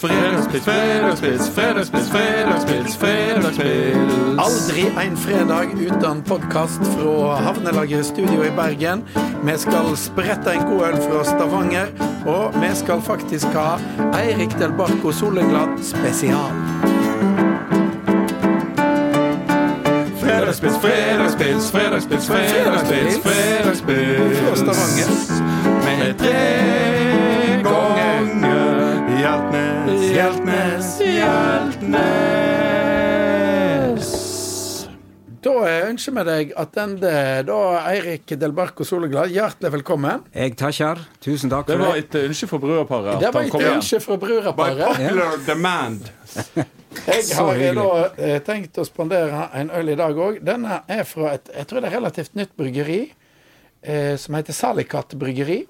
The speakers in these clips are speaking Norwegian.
Fredagspils, fredagspils, fredagspils, fredagspils, fredagspils. Aldri en fredag uten podkast fra Havnelaget studio i Bergen. Vi skal sprette en god øl fra Stavanger, og vi skal faktisk ha Eirik Del Barco Soleglad spesial. Fredagspils, fredagspils, fredagspils, fredagspils, fredagspils. Fra Stavanger. Med tre Hjeltnes, Hjeltnes. Da ønsker vi deg attende da Eirik Delbarco Soleglad. Hjertelig velkommen. Jeg takker. Tusen takk Det for var det. et ønske fra brødreparet. Det var et ønske fra By popular demand. Jeg har da eh, tenkt å spandere en øl i dag òg. Denne er fra et jeg tror det er relativt nytt bryggeri eh, som heter Salikat bryggeri.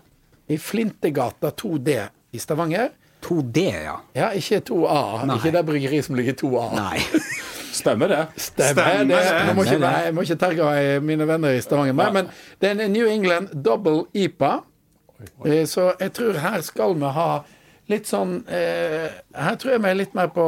I Flintegata 2D i Stavanger. 2D, ja. Ja, ikke 2A. Nei. Ikke det bryggeriet som ligger 2A. Nei. Stemmer det? Stemmer det. Nå må ikke, Stemmer det. jeg må ikke terge eh, mine venner i Stavanger. Nei, men det er en New England double IPA. Eh, Så jeg tror her skal vi ha litt sånn eh, Her tror jeg vi er litt mer på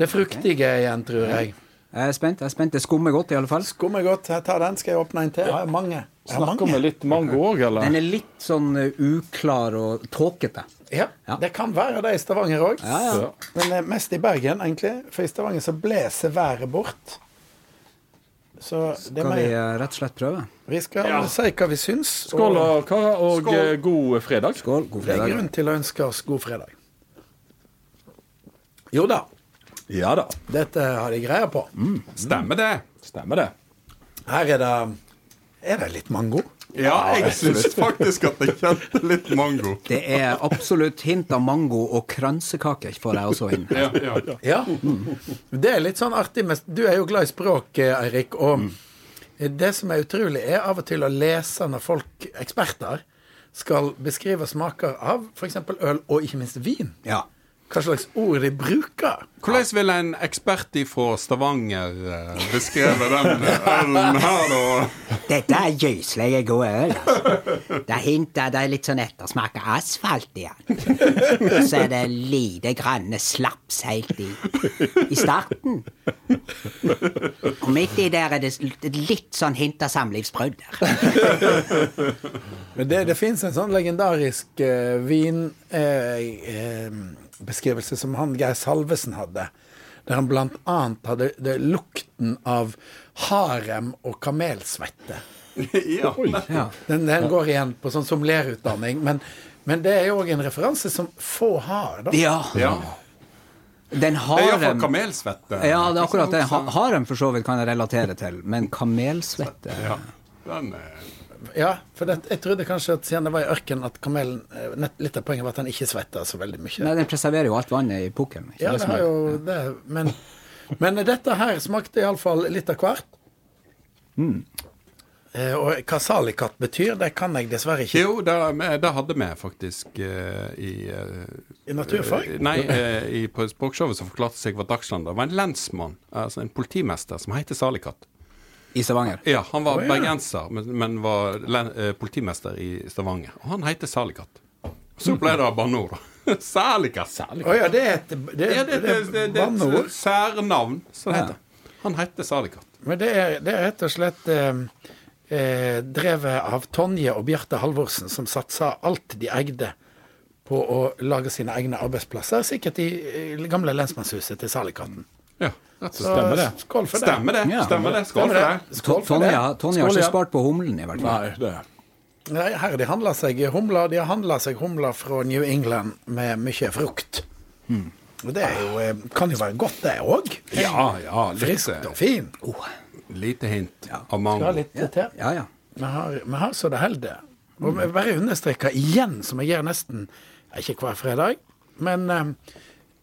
det fruktige igjen, tror jeg. Jeg er spent. jeg er spent. Det skummer godt, i alle fall. Skummer godt. Jeg tar den. Skal jeg åpne en til? Jeg har mange. Snakker vi litt mango òg, eller? Den er litt sånn uh, uklar og tåkete. Ja, Ja. Det kan være det i Stavanger òg. Ja, ja. Ja. Men eh, mest i Bergen, egentlig. For i Stavanger så blåser været bort. Så det Skal vi uh, rett og slett prøve? vi skal Ja. si hva vi syns. Skål og kara karer, og Skål. eh, god fredag. Skål. God det er grunn til å ønske oss god fredag. Jo da, Ja da. dette har de greie på. Stemmer det. Stemmer det. Her er det Er det litt mango? Ja, jeg syns faktisk at jeg kjente litt mango. Det er absolutt hint av mango og kransekake, får jeg også inn. Ja, ja, ja. Ja. Det er litt sånn artig med Du er jo glad i språk, eh, Eirik. Og det som er utrolig, er av og til å lese når folk, eksperter, skal beskrive smaker av f.eks. øl, og ikke minst vin. Ja. Hva slags ord de bruker. Hvordan ville en ekspert fra Stavanger eh, beskrevet den ølen her, da? Dette er gyselig god øl. altså. Det hinter det er litt sånn ettersmak av asfalt i den. Så er det lite grann slaps helt i, i starten. Og midt i der er det litt sånn hint av samlivsbrudd der. Men det, det fins en sånn legendarisk vin uh, vinbeskrivelse som han Geir Salvesen hadde. Der han annet hadde det, lukten av harem og kamelsvette. Ja. ja. Den, den går igjen på sånn sommelierutdanning. Men, men det er jo òg en referanse som få har. da. ja. ja. Den iallfall harem kamelsvette. Ja, det er akkurat det. Harem for så vidt kan jeg relatere til, men kamelsvette Ja. Den er Ja, for det, jeg trodde kanskje at siden det var i ørkenen, at kamelen eh, nett, Litt av poenget var at han ikke svetta så veldig mye. Nei, den preserverer jo alt vannet i pukkelen. Ja, det det har er- jo det. Men, men dette her smakte iallfall litt av hvert. Eh, og hva salikat betyr, det kan jeg dessverre ikke. Jo, det, det hadde vi faktisk eh, i eh, I naturfag? eh, Nei, eh, i, på språkshowet som forklarte seg hva Dagsland. Det var en lensmann, altså en politimester, som heter Salikat. I Stavanger. Ja, han var oh, ja. bergenser, men, men var len, eh, politimester i Stavanger. Og han heter Salikat. Så ble det banneord. Salikat. Å ja, det er et det, Ja, det, det, det, det, det er et særnavn, som det Ja. heter. Han heter Salikat. Men det er, det er rett og slett eh, eh, drevet av Tonje og Bjarte Halvorsen, som satsa alt de eide på å lage sine egne arbeidsplasser. Sikkert i, i gamle lensmannshuset til Salikatten. Ja, Så. Stemmer det. skål for det. Stemmer det. Ja. Stemmer det. Skål for det. Skål for det. Har ikke spart på humlen, i hvert fall. Nei, det Nei, her de handler seg humler. De har handla seg humler fra New England med mye frukt. Og det er jo, eh, kan jo være godt, det òg. Ja, ja. Litt, Friskt og fin. Lite hint av Skal mango. ha litt til. Ja, ja. Vi har, vi har så det holder. Og vi bare understreker igjen, som jeg gjør nesten ikke hver fredag, men eh,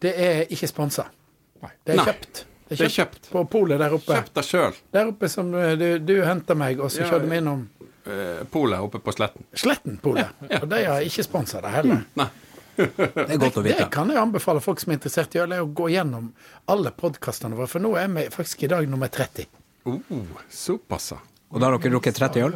det er ikke sponsa. Det er Nei. kjøpt. Det er kjøpt. På polet der oppe. Kjøpt det sjøl. Der oppe som eh, du, du henta meg, og så Ja, kjørte vi innom Eh, Polet oppe på Sletten. Sletten-polet. Og de har ikke sponsa det heller. Nei. Det er godt å Det kan jeg anbefale folk som er interessert i øl, er å gå gjennom alle podkastene våre, for nå er vi faktisk i dag nummer 30. Oh, såpass, ja. Og da har dere drukket 30 øl?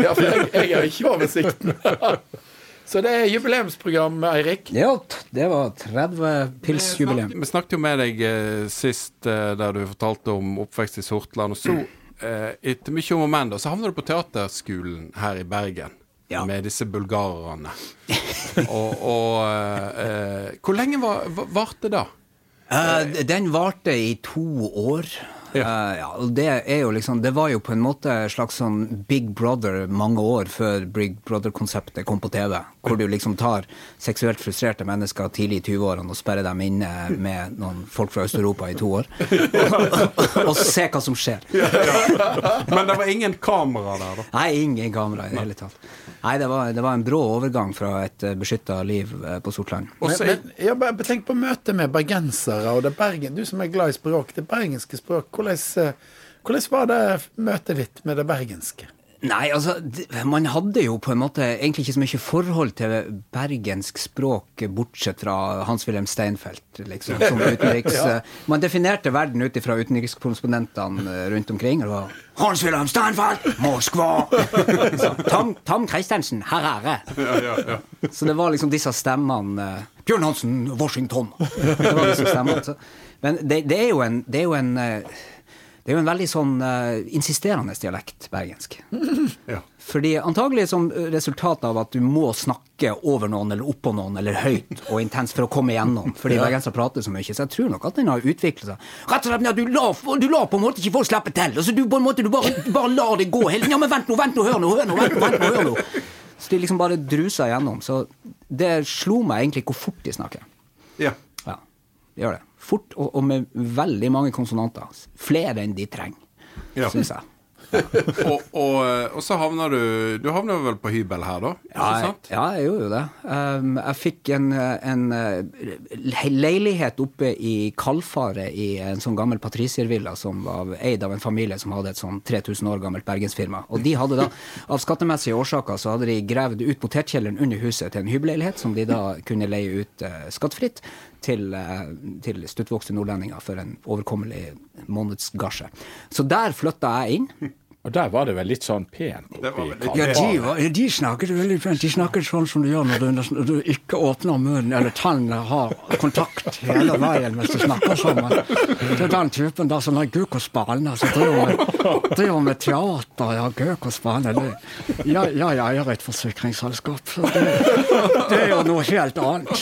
Ja, for jeg, jeg har ikke oversikten. Så det er jubileumsprogram, Eirik. Ja, det var 30 pils-jubileum. Vi snakket jo med deg eh, sist eh, der du fortalte om oppvekst i Sortland. Og så, eh, etter mye om og men, så havna du på teaterskolen her i Bergen. Ja. Med disse bulgarerne. og og eh, Hvor lenge var- va- varte det? Eh, den varte i to år. Ja. Uh, ja, og det er jo liksom Det var jo på en måte en slags sånn Big Brother mange år før Big Brother-konseptet kom på TV. Hvor du liksom tar seksuelt frustrerte mennesker tidlig i 20-årene og sperrer dem inne med noen folk fra Øst-Europa i to år. og, og se hva som skjer. Men det var ingen kamera der, da. Nei, ingen kamera i det hele tatt. Nei, det var, det var en brå overgang fra et beskytta liv eh, på Sortland. Og Men, men ja, bare tenk på møtet med bergensere og det Bergen, du som er glad i språk, det bergenske språk. Hvordan, eh, hvordan var det møtet ditt med det bergenske? Nei, altså, man hadde jo på en måte egentlig ikke så mye forhold til bergensk språk, bortsett fra Hans-Wilhelm Steinfeld, liksom, som utenriks... Man definerte verden ut ifra utenrikskorrespondentene eh, rundt omkring. og det var Hans-Wilhelm Steinfeld, Moskva! Tom, Tom Christensen, her er jeg! Så det var liksom disse stemmene eh, Bjørn Hansen, Washington! Det var disse stemmene. Så. Men det, det er jo en, det er jo en eh, det er jo en veldig sånn uh, insisterende dialekt, bergensk. Ja. Fordi antagelig som resultat av at du må snakke over noen eller oppå noen eller høyt og intenst for å komme igjennom, fordi bergensere prater så mye. Så jeg tror nok at den har utviklet seg. Rett og slett ja, du lar, du lar på en måte ikke folk slippe til. Altså du på en måte du bare, bare lar det gå tiden. Ja, men vent nå, vent nå, hør nå, hør nå, vent nå, vent nå, hør nå. Så de liksom bare druser igjennom. Så det slo meg egentlig hvor fort de snakker. Ja. Ja, de gjør det. Fort og, og med veldig mange konsonanter. Flere enn de trenger, Ja. syns jeg. og, og, eh, og så havna du Du havna vel på hybel her, da? Ja, Ikke jeg, sant? ja, jeg gjorde jo det. Um, jeg fikk en, en eh, leilighet oppe i Kalfaret i en sånn gammel patriciervilla som var eid av en familie som hadde et sånn 3000 år gammelt bergensfirma. Og de hadde da, av skattemessige årsaker, så hadde de gravd ut potetkjelleren under huset til en hybelleilighet som de da kunne leie ut uh, skattefritt til, eh, til stuttvokste nordlendinger for en overkommelig månedsgasje. Så der flytta jeg inn. Og der var det vel litt sånn pent oppi Ja, de, var, de snakket veldig pent. De snakket sånn som du gjør når du, når du ikke åpner munnen, eller tannene har kontakt hele veien mens du snakker sammen. Det er den typen der som har guk og spane, som driver med, driver med teater. Ja, guk og spane. Det, jeg, jeg eier et forsikringsselskap. så Det, det er jo noe helt annet.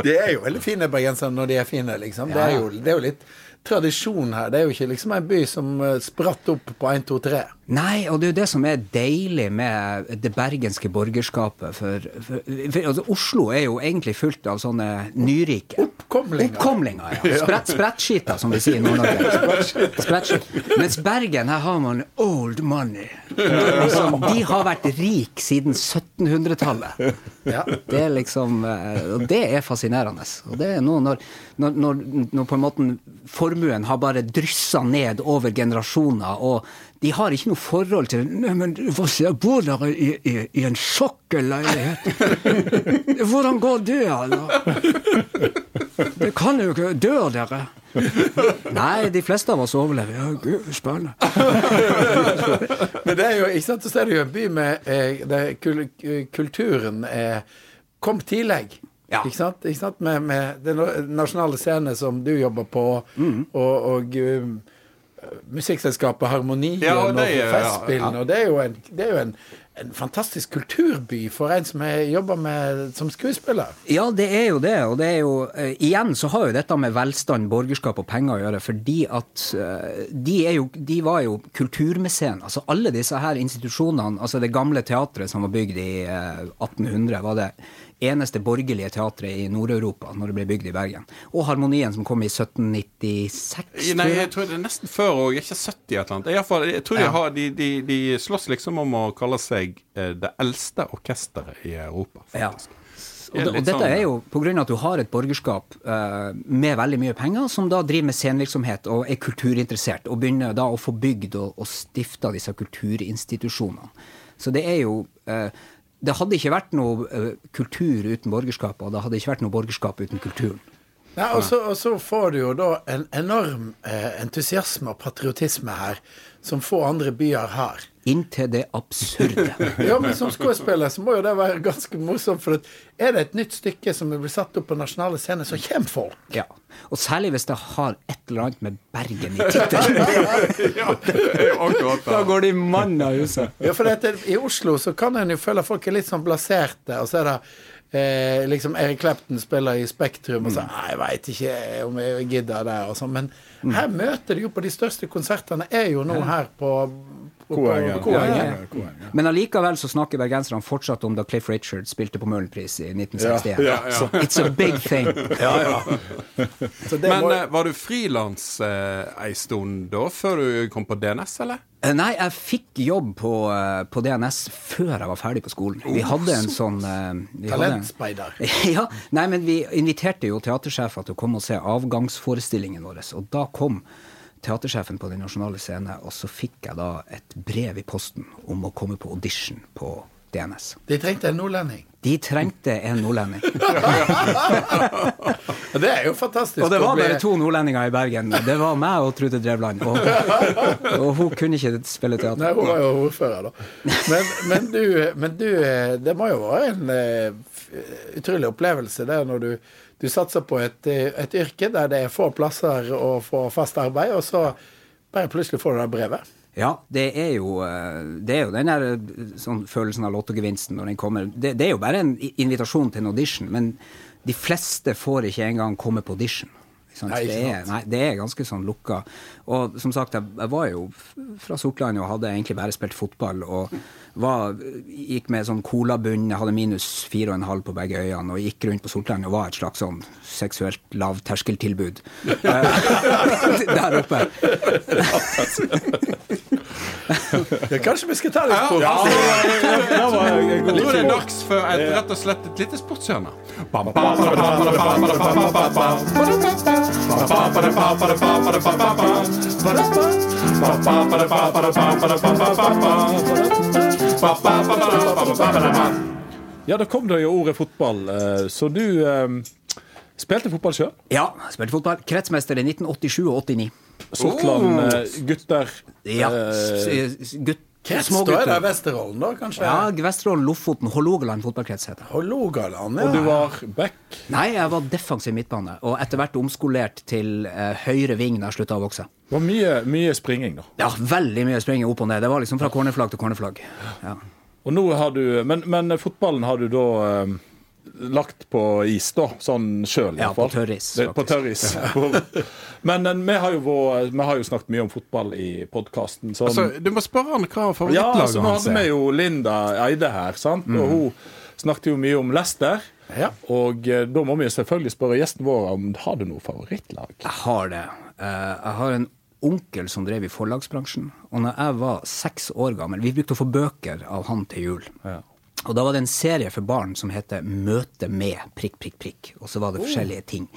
Det er jo veldig fine bergensere når de er fine, liksom. Det er jo, det er jo litt tradisjon her. Det er jo ikke liksom en by som eh, spratt opp på 1, 2, 3. Nei, og det er jo det som er deilig med det bergenske borgerskapet. For, for, for altså, Oslo er jo egentlig fullt av sånne nyrike. Oppkomlinger. Oppkomlinger, ja. Sprett, sprettskiter, som vi sier i Nord-Norge. Sprettskita. Mens Bergen, her har man old money. Liksom, de har vært rik siden 1700-tallet. Ja. Det er liksom eh, Og det er fascinerende. Og det er noe når, når, når, når på en måte formuen har bare dryssa ned over generasjoner, og de har ikke noe forhold til Nei, men hva sier jeg, bor der i, i, i en sokkelleilighet? Hvordan går det, da? Det kan jo ikke Dør dere? Nei, de fleste av oss overlever. Ja, gud, spennende. Men det er jo, ikke sant, så er det jo en by med eh, der kul, kulturen er kom tidlig. Ja. Ikke sant? Ikke sant? Med, med den nasjonale scene som du jobber på, og, og um, musikkselskapet Harmonien Ja, og og, det er- Festspillene. Og det er jo, en, det er jo en, en fantastisk kulturby for en som er- jobber med som skuespiller. Ja, det er jo det. Og det er jo uh, Igjen så har jo dette med velstand, borgerskap og penger å gjøre. Fordi at uh, de, er jo, de var jo kulturmeseen. Altså alle disse her institusjonene, altså det gamle teatret som var bygd i uh, 1800, var det eneste borgerlige teatret i Nord-Europa når det ble bygd i Bergen. Og Harmonien som kom i 1796. Nei, jeg. jeg tror det er nesten før òg. Ikke 70 et eller. I fall, jeg tror de, har, de, de, de slåss liksom om å kalle seg eh, det eldste orkesteret i Europa, Ja. Og, det, og dette sånn- er jo pga. at du har et borgerskap uh, med veldig mye penger, som da driver med scenevirksomhet og er kulturinteressert, og begynner da å få bygd og, og stifta disse kulturinstitusjonene. Så det er jo eh, Det hadde ikke vært noe eh, kultur uten borgerskap, og det hadde ikke vært noe borgerskap uten kulturen. Ja, og, så, og så får du jo da en enorm eh, entusiasme og patriotisme her, som få andre byer har. Inntil det absurde. Ja, men som skuespiller så må jo det være ganske morsomt. For at er det et nytt stykke som blir satt opp på nasjonale scener, så kommer folk. Ja. Og særlig hvis det har et eller annet med Bergen i tittelen. ja, akkurat Da det. går de mann av huset. Ja, for dette, I Oslo så kan en jo føle at folk er litt sånn blaserte, og så er det eh, liksom Erik Clapton spiller i Spektrum og så, Nei, jeg veit ikke om jeg gidder det. og sånn. Men her møter de jo på de største konsertene, er jo nå her på, Koengen. Ja, ja, Men allikevel så snakker bergenserne fortsatt om da Cliff Richard spilte på Møhlenpris i 1961. Ja, ja. It's a big thing. Ja, ja. Så det Men må, eh, var du frilans eh, ei stund da, før du kom på DNS, eller? Eh, Nei, jeg fikk jobb på, eh, på DNS før jeg var ferdig på skolen. Vi hadde en sånn Talentspeider. Ja, nei, men vi inviterte jo teatersjefer til å komme og se avgangsforestillingen vår. Og da kom teatersjefen på Den nasjonale scene, og så fikk jeg da et brev i posten om å komme på audition på DNS. De trengte en nordlending. De trengte en nordlending. Det er jo fantastisk. Og det var bare to nordlendinger i Bergen. Det var meg og Trude Drevland. Og, og hun kunne ikke spille teater. Nei, hun var jo ordfører, da. Men, men, du, men du eh, Det må jo være en eh, utrolig opplevelse det når du, du satser på et, et yrke der det er få plasser å få fast arbeid, og så bare plutselig får du det brevet. Ja, det er jo, eh, det er jo den der eh, sånn følelsen av lottogevinsten når den kommer. Det, det er jo bare en invitasjon til en audition, men de fleste får ikke engang komme på audition. Ikke sant? Nei, ikke det, er, nei, det er ganske sånn lukka. Og som sagt, jeg, jeg var jo fra Sortland og hadde egentlig bare spilt fotball. og var, gikk med sånn colabunn, jeg hadde minus fire og en halv på begge øyene og gikk rundt på Sortland og var et slags sånn seksuelt lavterskeltilbud eh, der oppe. Ja, kanskje vi skal ta litt på Det Nå er det er dags for et, rett og slett et lite sportshjørne. Ja, da kom det jo ordet fotball. eh, Så du eh, spilte fotball sjøl? Ja, spilte fotball. Kretsmester i 1987 og 89. Sortland oh. gutter. Ja, eh, gutt, Krets, da er det. Vesterålen, da, kanskje? Ja, Vesterålen, Lofoten, Hålogaland fotballkrets heter det. Hålogaland, ja. Og du var back. Nei, jeg var defensiv midtbane, og etter hvert omskolert til eh, høyre ving da jeg slutta å vokse. Det var mye, mye springing, da. Ja, veldig mye springing opp og ned. Det var liksom fra cornerflagg til cornerflagg. Ja. Og nå har du Men, men fotballen har du da eh, lagt på is, da? Sånn sjøl, Ja, på tørris, På tørris. men vi, har jo vår, vi har jo snakket mye om fotball i podkasten. Sånn, Altså, du må spørre han hva ja, hans så nå hadde vi er. jo Linda Eide her, sant? og hun snakket jo mye om Leicester. Ja. Og eh, da må vi selvfølgelig spørre gjesten vår om har du noe favorittlag. Jeg har det. Eh, jeg har en onkel som drev i forlagsbransjen. Og når jeg var seks år gammel Vi brukte å få bøker av han til jul. Ja. Og da var det en serie for barn som heter Møte med prikk, prikk, prikk. Og så var Oh. det forskjellige ting.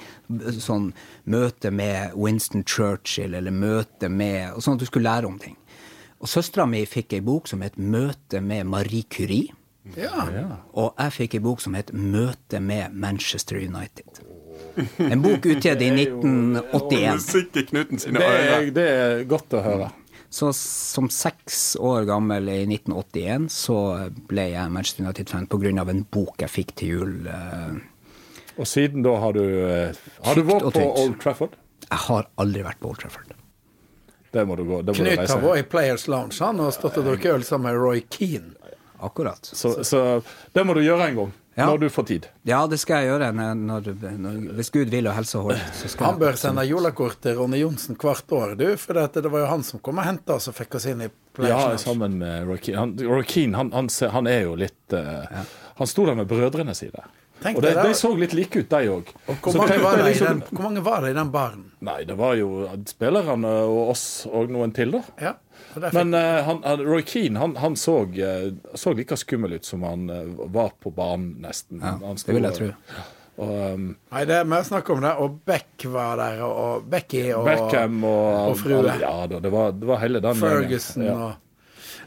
Sånn møte med Winston Churchill, eller møte med og Sånn at du skulle lære om ting. Og søstera mi fikk ei bok som het Møte med Marie Curie. Ja. Og jeg fikk ei bok som het Møte med Manchester United. En bok utgitt i 1981. Musikk i Knuten sine Det er, det er godt å høre. Så som seks år gammel i 1981 så ble jeg Manchester United-fan pga. en bok jeg fikk til jul. eh, Og siden da har du eh, Har du vært på. Old Trafford? Jeg har aldri vært på Old Trafford. Det må du gå. Det må Knut har vært i Players Lounge han og stått og drukket øl sammen med Roy Keane. Akkurat. Så, så det må du gjøre en gang. Ja. Når du får tid. Ja, det skal jeg gjøre når, når, når, hvis Gud vil og helse holder. Han bør jeg, sende julekort til Ronny Johnsen hvert år, du. For det, det var jo han som kom og henta oss og fikk oss inn i Players Ja, sammen med Roy Keane. Han, han, han, han er jo litt eh, Han sto der med brødrene sine. Tenk og de, det. de så litt like ut, de òg. Hvor mange, var det den, hvor mange var det i den baren? Nei, det var jo spillerne og oss og noen til, da. Ja, Men uh, han, Roy Keane han, han så, uh, så like skummel ut som han uh, var på banen, nesten. Ja, Han det vil jeg tro. Og, um, Nei, det er mer snakk om det. Og Beck var der, og, Becky og Beckham og, og frue. Ja da, det var, det var hele den Ferguson. Ja. og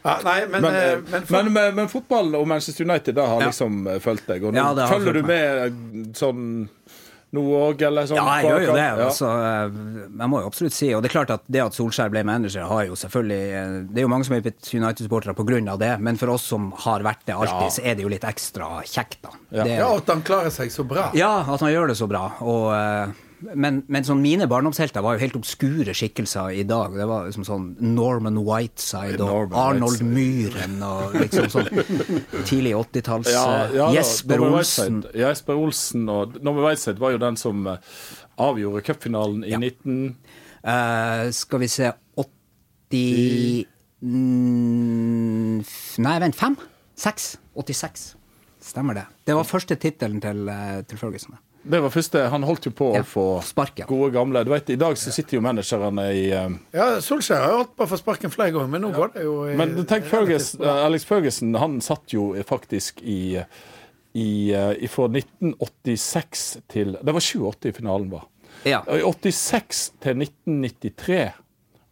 ja, Nei, men, Men, eh, eh, men, for, men, men, men fotball og Manchester United det har Ja. liksom eh, fulgt deg. Og nå Ja, følger fulgt du med sånn nå òg, eller sånn? Ja, jeg gjør jo det. Ja. Altså, jeg må jo absolutt si Og det er klart at det at Solskjær ble manager, har jo selvfølgelig Det er jo mange som er blitt United-supportere pga. det, men for oss som har vært det alltid, Ja. så er det jo litt ekstra kjekt, da. Ja. Det, Ja, at han klarer seg så bra. ja, at han gjør det så bra. Og, men, men sånn mine barndomshelter var jo helt obskure skikkelser i dag. Det var liksom sånn Norman Whiteside og Norman Arnold Whiteside. Myhren og liksom sånn tidlig 80-talls Ja, eh, ja Jesper Olsen. Jesper Olsen og Norman Whiteside var jo den som eh, avgjorde cupfinalen i 19... Uh, skal vi se 80 mm, Nei, vent. Fem? Seks? 86. Stemmer det. Det var første tittelen til, eh, til Ferguson. Det var første, Han holdt jo på Ja, å få sparken. gode gamle du vet, I dag så sitter jo managerne i eh, Ja, Solskjær har holdt på å få sparken flere ganger, men nå går det jo i, Men tenk Fergus, eh, Alex Ferguson han satt jo faktisk i, i, eh, fra 1986 til Det var 87 finalen var. Ja. I 86 til 1993,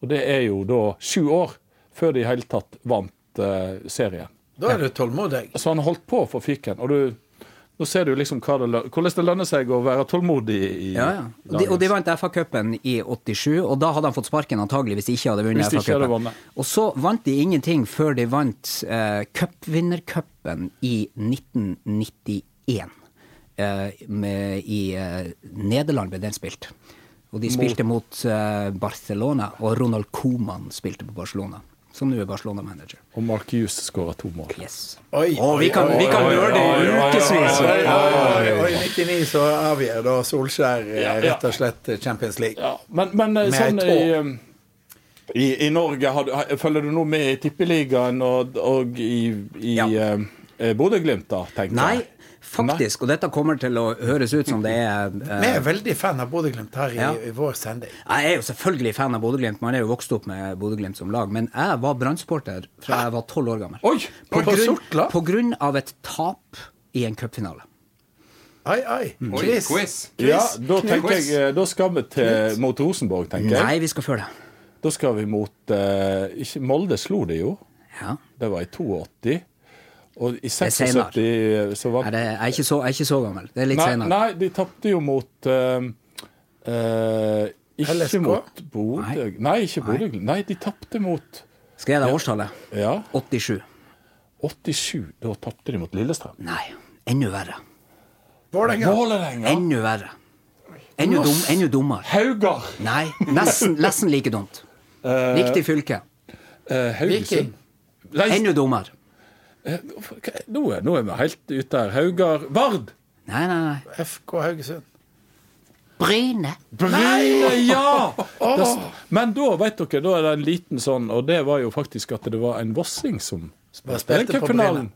og det er jo da sju år før de i hele tatt vant uh, serien. Da er du tålmodig. Så han holdt på for fiken. Og du, nå ser du liksom det, hvordan det lønner seg å være tålmodig i Ja, ja. Og de, og de vant FA-cupen i 87, og da hadde han fått sparken antagelig hvis de ikke hadde vunnet FA-cupen. Og så vant de ingenting før de vant eh, cupvinnercupen i 1991. Eh, med, I eh, Nederland ble den spilt. Og de spilte mot eh, Barcelona, og Ronald Koeman spilte på Barcelona. Som nå er Barcelona-manager. Og Mark Hughes skåra to mål. Yes. Oi, Og vi kan, vi kan gjøre det i ukevis! Oi, i 99 så avgjør da Solskjær Ja, ja. rett og slett Champions League. Ja, men, men eh, Med sånn i, eh, i, i Norge, har du, følger du nå med i Tippeligaen og, og i, i Ja. eh, Bodø-Glimt, da, tenker Nei, jeg? Faktisk. Og dette kommer til å høres ut som det er uh, Vi er veldig fan av Bodø-Glimt her i, Ja. i vår sending. Jeg er jo selvfølgelig fan av Bodø-Glimt, man er jo vokst opp med Bodø-Glimt som lag. Men jeg var Brann-supporter fra jeg var tolv år gammel. Oi! På Sortla? på grunn av et tap i en cupfinale. Ai, ai. Oi, Quiz. quiz. Ja, da jeg eh, Da skal vi til, mot Rosenborg, tenker jeg. Nei, vi skal før det. Da skal vi mot uh, ikke, Molde slo det jo. Ja. Det var i 82. Og i er 76 så var Er det, er ikke så, er ikke så gammel. Det er litt Nei, nei, de tapte jo mot uh, uh, Ikke LSK? mot Bodø Nei, ikke Bodø. Nei, de tapte mot Skal jeg deg årstallet? Ja, 87. 87. Da tapte de mot Lillestrøm. Nei, enda verre. Vålerenga. Enda verre. Enda, dum, dummere. Haugar. Nei, nesten, nesten like dumt. Riktig fylke. Uh, Haugesund. Enda dummere. Eh, nå, er, nå er vi helt ute her. Haugar Vard. Nei, nei, nei. FK Haugesund. Bryne. Bryne, ja! Men da, vet dere, da er det en liten sånn, og det var jo faktisk at det var en vossing som spilte spilte på cupfinalen.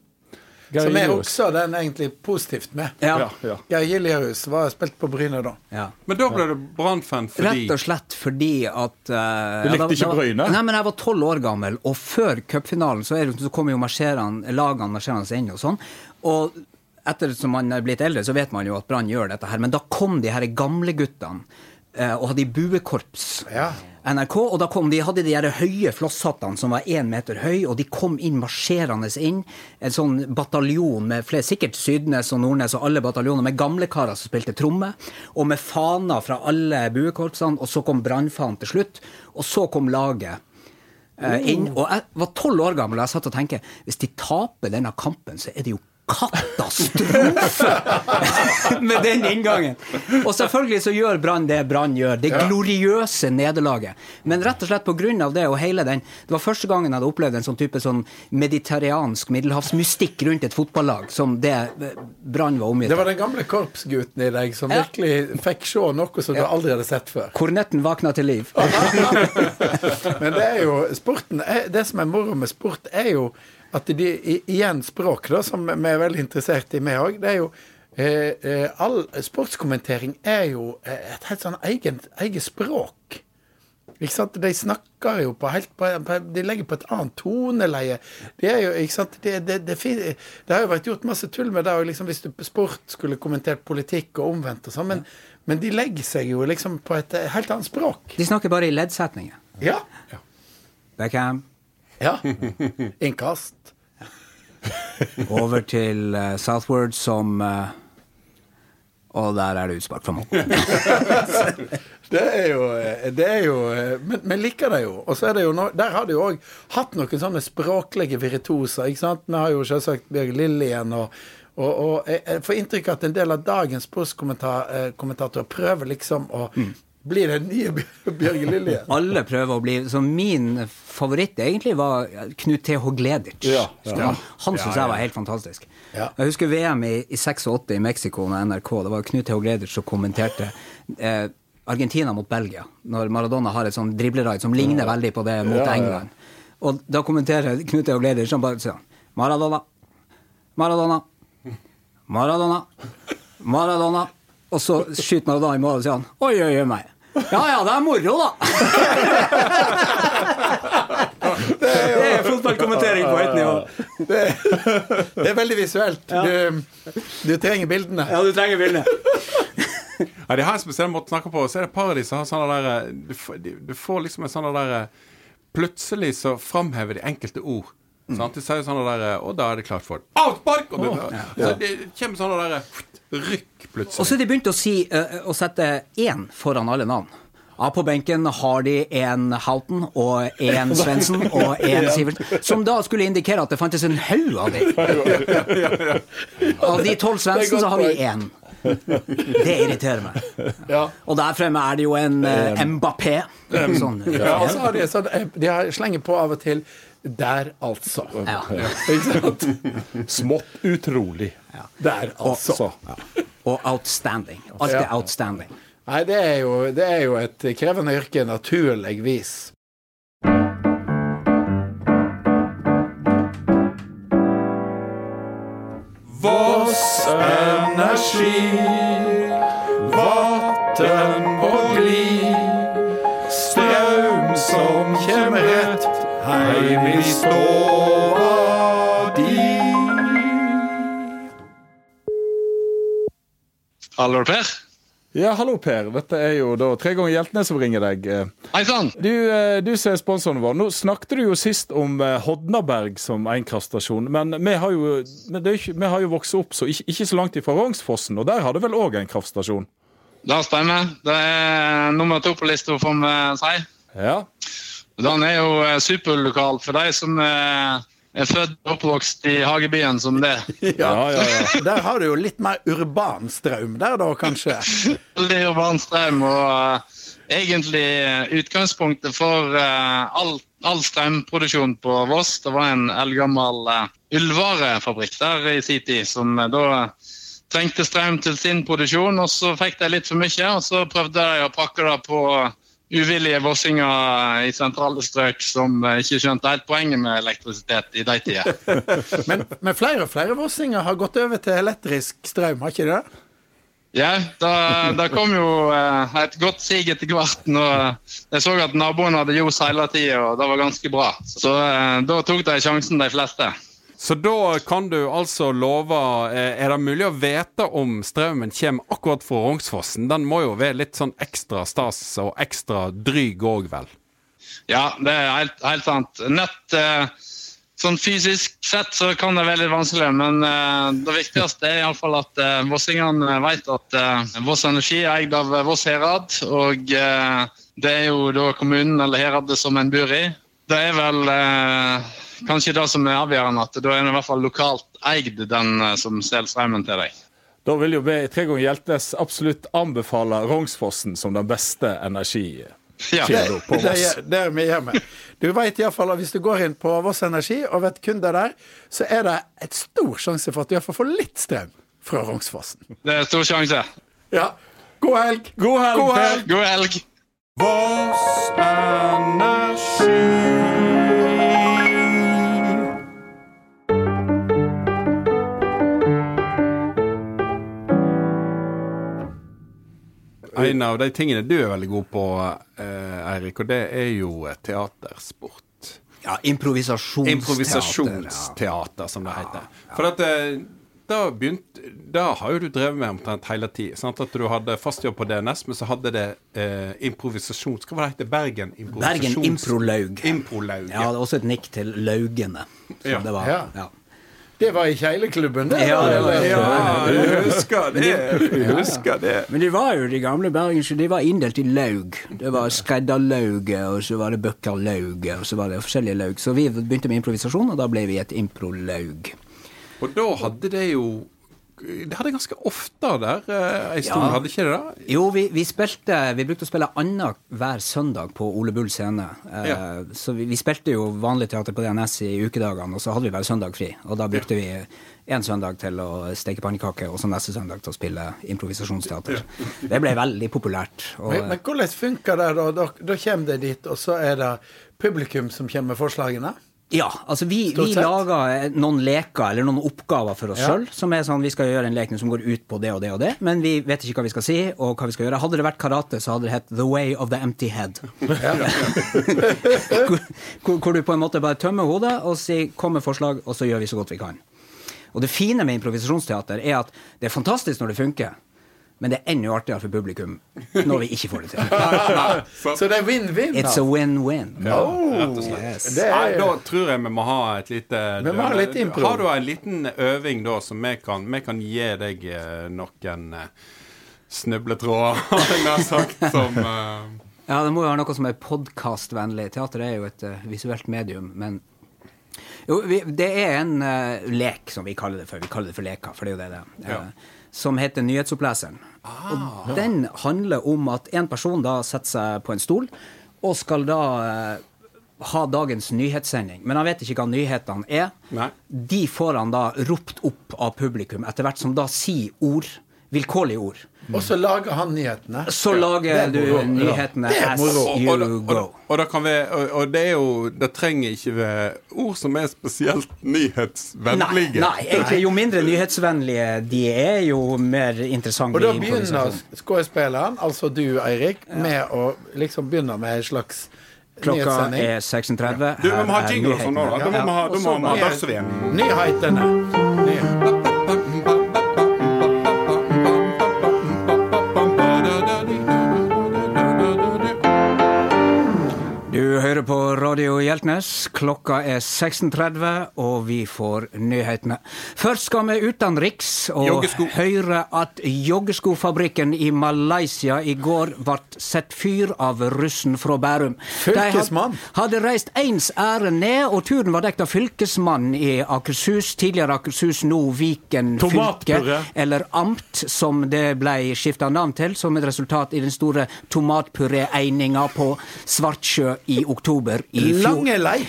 Geir Som er Gilius. også den egentlig positivt med. Ja. Ja, ja. Geir Gilius var spilt på Bryne da. ja. Men da ble du Brann-fan fordi Rett og slett fordi at uh, Du likte ikke Bryne? Nei, men jeg var tolv år gammel, og før cupfinalen så, det- så kommer jo marsjerende, lagene marsjerende inn og sånn. Og etter som man er blitt eldre, så vet man jo at Brann gjør dette her. Men da kom de her gamleguttene uh, og hadde i buekorps. Ja. NRK, og da kom de, hadde de her høye flosshattene som var én meter høy, og de kom inn marsjerende inn. En sånn bataljon med flere, sikkert Sydnes og Nordnes og alle bataljoner, med gamle karer som spilte tromme, og med faner fra alle buekorpsene, og så kom brannfanen til slutt, og så kom laget. Uh, inn, og jeg var tolv år gammel og jeg satt og tenkte hvis de taper denne kampen, så er det jo katastrofe! Med den inngangen. Og selvfølgelig så gjør Brann det Brann gjør. Det gloriøse nederlaget. Men rett og slett av det og hele den Det var første gangen jeg hadde opplevd en sånn type sånn mediteriansk middelhavsmystikk rundt et fotballag som det eh, Brann var omgitt Det var den gamle korpsgutten i deg som virkelig fikk se noe som du aldri hadde sett før. Kornetten vakna til liv. Men det er jo sporten er- Det som er moro med sport, er jo at de Igjen språk, da, som vi er veldig interessert i, vi òg. Det er jo eh, eh, All sportskommentering er jo eh, et helt sånn eget, eget språk. Ikke sant? De snakker jo på helt på, De legger på et annet toneleie. Det er jo, ikke sant? Det, det, det, det har jo vært gjort masse tull med det liksom, hvis du på sport skulle kommentert politikk og omvendt og sånn, men, men de legger seg jo liksom på et helt annet språk. De snakker bare i leddsetninger. Ja. Beckham, Ja. Innkast. over til uh, Southward som uh, Og der er det utspark fra mål. Det er jo, det er jo Men men, liker det jo. Og så er det jo no, Der har de jo òg hatt noen sånne språklige virtuoser. ikke sant? Vi har jo selvsagt Bjørg Lillien og og, og jeg, får inntrykk av at en del av dagens postkommentatorer prøver liksom å bli den nye Bjør- Bjørge Lilje. Alle prøver å bli Så min favoritt egentlig var Knut T.H. Gleditsch. Ja, ja. Han, syns jeg var helt fantastisk. Ja. Jeg husker VM i, i 86 i Mexico med NRK. Det var Knut T.H. Gleditsch som kommenterte eh, Argentina mot Belgia, når Maradona har et sånn dribleraid som ligner veldig på det mot. England. Og da kommenterer Knut T.H. Gleditsch han bare sånn Maradona, Maradona, Maradona, Maradona. Og så skyter Maradona i mål, og sier han oi, oi, oi meg. Ja ja, det er moro, da. det er fotballkommentering på høyt nivå. Det, det er veldig visuelt. Du, du trenger bildene. Ja, du trenger bildene. Ja, de har en spesiell måte å snakke på. Så er det et par av de som har sånne der eh, Du, får- du får liksom en sånn der eh, Plutselig så framhever de enkelte ord. Sant? De sier sånn der eh, Og da er det klart for avspark! Og ja. Så det kommer sånn der eh, rykk plutselig. Og så har de begynt å si å sette én foran alle navn. Ja, på benken har de en Houghton og en Svendsen og en Sivertsen. Som da skulle indikere at det fantes en haug av dem. Av de tolv Svendsen så har vi én. Det irriterer meg. Ja. Og der fremme er det jo en Mbappé. Sånn. Ja, og så har de, så de slenger på av og til 'der, altså'. Ja. Ikke sant? Smått utrolig. Der, altså. Og outstanding. Alt er outstanding. Nei, det er, jo, det er jo et krevende yrke, naturligvis. Voss Energi, vann i av di. Hallo, Per. Ja, hallo Per. Dette er jo da tre ganger hjeltene som ringer deg. Hei sann. Du, eh, du som er sponsoren vår. Nå snakket du jo sist om eh, Hodnaberg som en kraftstasjon. Men vi har jo, men det er ikke, vi har jo vokst opp så ikke, ikke så langt ifra Rognsfossen, og der har det vel òg en kraftstasjon? Det stemmer. Det er nummer to på lista, får vi si. Ja. Den er jo eh, superlokal for de som eh, er født og oppvokst i hagebyen som det. Ja, ja, ja. Der har du jo litt mer urban strøm der, da, kanskje. Veldig urban strøm og uh, egentlig utgangspunktet for uh, all, all strømproduksjon på Voss. Det var en eldgammel uh, ullvarefabrikk der i sin tid som uh, da trengte strøm til sin produksjon, og så fikk de litt for mye, og så prøvde de å pakke det på uvillige vossinger i sentrale strøk som eh, ikke skjønte helt poenget med elektrisitet i de tider. Men, men flere og flere vossinger har gått over til elektrisk strøm, har ikke de det? Ja, da, da kom jo eh, et godt sig etter hvert. når Jeg så at naboen hadde ljos hele tida, og det var ganske bra. Så eh, da tok de sjansen, de fleste. Så da kan du altså love eh, Er det mulig å vite om strømmen kommer akkurat fra Rognsfossen? Den må jo være litt sånn ekstra stas og ekstra dryg òg, vel? Ja, det er helt, helt sant. Nett eh, Sånn fysisk sett så kan det være litt vanskelig, men eh, det viktigste er iallfall at vossingene vet at Voss Energi er eid av Voss Herad, og det er jo da kommunen eller heradet som en bor i. Det er vel kanskje det som er avgjørende, at da er det i hvert fall lokalt eid, den eh, som selger strømmen til deg. Da vil jo vi i Tre ganger Hjeltnes absolutt anbefale Rognsfossen som den beste energikilden Ja. På Det, Voss. gjør- det er vi hjemme. Du vet i hvert fall at Hvis du går inn på Voss Energi og vet kunder der, så er det et stor sjanse for at du iallfall får litt strøm fra Rognsfossen. Det er stor sjanse. Ja. God helg! God helg, God helg! God helg! Voss Energi. En av de tingene du er veldig god på, eh, Eirik, og det er jo eh, teatersport. Ja, improvisasjonsteater. Improvisasjonsteater, som det heter. For at eh, da begynte Da har jo du drevet med omtrent hele tida. At du hadde fast jobb på DNS, men så hadde det eh, improvisasjon... Hva var det heter Bergen? Bergen Improlaug. Improlaug. Ja, det er også et nikk til Laugene. som Ja. det var. Ja. Det var i Keileklubben, det? Ja, det, ja, Ja, jeg husker det. Jeg husker det. Men det var jo de gamle bergenske, de var inndelt i laug. Det var skredderlauget, og så var det bøkkerlauget, og så var det forskjellige laug. Så vi begynte med improvisasjon, og da ble vi et improlaug. Og da hadde det jo Det hadde ganske ofte der eh, ei stund, Ja. hadde ikke det da? Jo, vi, vi spilte Vi brukte å spille anna hver søndag på Ole Bull scene. Eh, Ja. Så vi, vi spilte jo vanlig teater på DNS i ukedagene, og så hadde vi hver søndag fri. Og da brukte vi én søndag til å steke pannekaker, og så neste søndag til å spille improvisasjonsteater. Det ble veldig populært. Og, Men, men hvordan funker det da? Da, da kommer det dit, og så er det publikum som kommer med forslagene? Ja, altså vi, vi lager noen leker eller noen oppgaver for oss Ja. selv, som er sånn vi skal gjøre en lek som går ut på det og det og det, men vi vet ikke hva vi skal si og hva vi skal gjøre. Hadde det vært karate, så hadde det hett The Way of the Empty Head. hvor, hvor, hvor du på en måte bare tømmer hodet og sier 'kom med forslag', og så gjør vi så godt vi kan. Og det fine med improvisasjonsteater er at det er fantastisk når det funker, men det er enda artigere for publikum når vi ikke får det til. Så det er win-win? It's a win-win. Oh, Yes. er, da tror jeg vi må ha et lite Vi må ha litt impro. Har du en liten øving da som vi kan, vi kan gi deg eh, noen eh, snubletråder, har jeg sagt, som uh... Ja, det må jo være noe som er podkastvennlig. Teater er jo et uh, visuelt medium, men jo, vi, det er en uh, lek, som vi kaller det for. Vi kaller det for leker, for det er jo det det er. Ja. Som heter Nyhetsoppleseren. og den handler om at en person da setter seg på en stol, og skal da eh, ha dagens nyhetssending. Men han vet ikke hva nyhetene er. Nei. De får han da ropt opp av publikum, etter hvert som da sier ord. Vilkårlige ord. Og så lager han nyhetene. Så lager du Det moro. nyhetene as you go. og, det kan være, og, og det er jo Det trenger ikke være ord som er spesielt nyhetsvennlige. nei, egentlig jo mindre nyhetsvennlige de er, jo mer interessante Og da begynner skuespilleren, altså du Eirik, med å liksom begynne med en slags Klokka nyhetssending. er 16.30. Du, vi må ha jingle og sånn nå, da. Må vi ha. Dagsrevyen. Nyhetene. Hører på Radio Hjeltnes. Klokka er 16.30, og vi får nyhetene. Først skal vi utenriks og Joggesko. høre at joggeskofabrikken i Malaysia i går ble sett fyr av russen fra Bærum. Fylkesmann? De hadde reist ens ærend ned, og turen var dekt av fylkesmannen i Akershus. Tidligere Akershus, nå Viken fylke, eller amt, som det ble skifta navn til, som et resultat i den store tomatpuré-eininga på Svartsjø i oktober i fjor.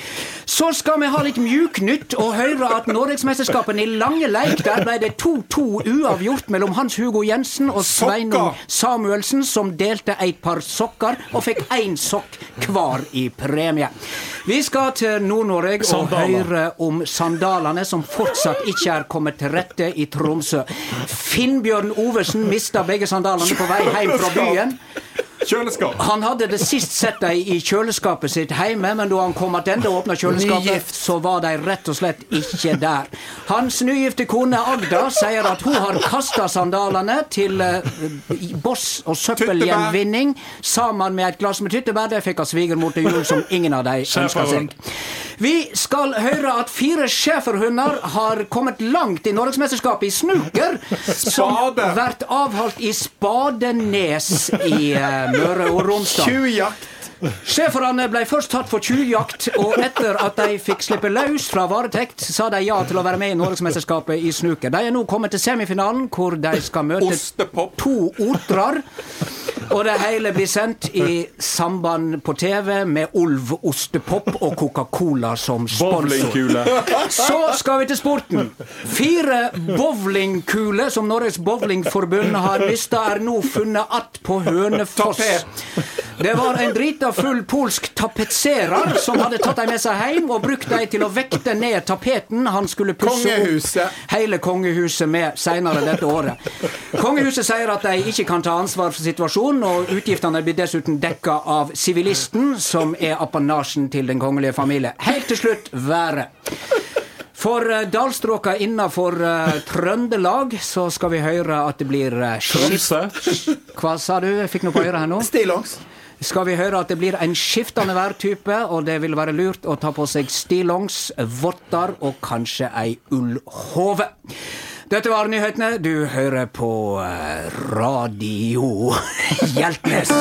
Så skal vi ha litt mjuknytt og høre at Norgesmesterskapene i lange leik, der ble det 2-2 uavgjort mellom Hans Hugo Jensen og Sveinung Samuelsen, som delte et par sokker og fikk én sokk hver i premie. Vi skal til Nord-Norge og høre om sandalene som fortsatt ikke er kommet til rette i Tromsø. Finnbjørn Ovesen mista begge sandalene på vei hjem fra byen. Kjøleskap. Han hadde det sist sett dem i kjøleskapet sitt hjemme, men da han kom tilbake og åpna kjøleskapet, så var de rett og slett ikke der. Hans nygifte kone Agda sier at hun har kasta sandalene til eh, boss- og søppelgjenvinning sammen med et glass med tyttebær. Det fikk av svigermor til jul, som ingen av de ønska seg. Vi skal høre at fire schæferhunder har kommet langt i norgesmesterskapet i snooker, som blir avholdt i Spadenes i eh, Møre og Romsdal. Tjuvjakt. Schæferne ble først tatt for tjuvjakt, og etter at de fikk slippe løs fra varetekt, sa de ja til å være med i Norgesmesterskapet i snooker. De er nå kommet til semifinalen, hvor de skal møte Ostepop. to otrer. Og det hele blir sendt i samband på TV med Olv ostepop og Coca-Cola som sponsor. Så skal vi til sporten. Fire bowlingkuler som Norges Bowlingforbund har mista, er nå funnet att på Hønefoss. Det var en drita full polsk tapetserer som hadde tatt dem med seg hjem og brukt dem til å vekte ned tapeten han skulle pusse Kongehuset. opp hele kongehuset med senere dette året. Kongehuset sier at de ikke kan ta ansvar for situasjonen, og utgiftene blir dessuten dekka av sivilisten, som er apanasjen til den kongelige familie. Helt til slutt været. For uh, dalstråka innafor uh, Trøndelag så skal vi høre at det blir uh, Tromsø. Hva sa du? Jeg fikk noe på øret her nå. Stillongs. skal vi høre at det blir en skiftende værtype, og det vil være lurt å ta på seg stillongs, votter og kanskje ei ullhove. Dette var nyhetene. Du hører på eh, Radio Hjeltnes.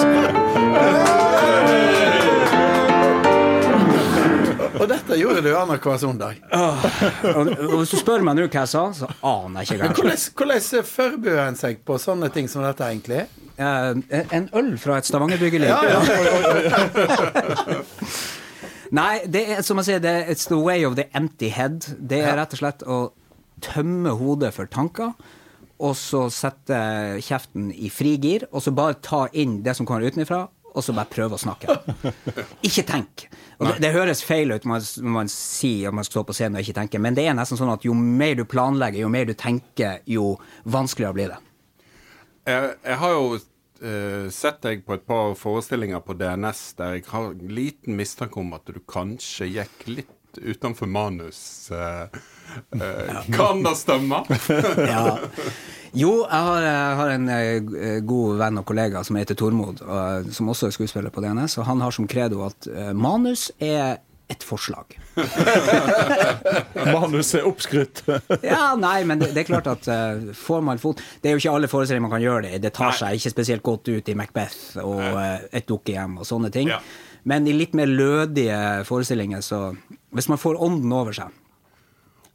Og dette gjorde du annenhver søndag. Og og hvis du spør meg nå hva jeg sa, så aner jeg ikke. Men hvordan, hvordan forbereder en seg på sånne ting som dette, egentlig? Eh, En øl fra et Stavanger-bryggeri. Ja, ja. Oi. Nei, det er som jeg sier, er it's the way of the empty head. Det er rett og slett å tømme hodet for tanker, og så sette kjeften i frigir, og så bare ta inn det som kommer utenfra, og så bare prøve å snakke. Ikke tenk. Og det, det høres feil ut når man, man sier at man skal stå på scenen og ikke tenke, men det er nesten sånn at jo mer du planlegger, jo mer du tenker, jo vanskeligere blir det. Jeg, jeg har jo uh, sett deg på et par forestillinger på DNS der jeg har liten mistanke om at du kanskje gikk litt utenfor manus. eh, Kan det stemme? Ja. Jo, jeg har, jeg har en eh, god venn og kollega som heter Tormod, og, som også er skuespiller på DNS, og han har som credo at eh, manus er et forslag. Manus er oppskrytt. Ja, nei, men det, det er klart at uh, får man fot Det er jo ikke alle forestillinger man kan gjøre det. Det tar seg ikke spesielt godt ut i Macbeth og uh, Et dukkehjem og sånne ting. Ja. Men i litt mer lødige forestillinger, så Hvis man får ånden over seg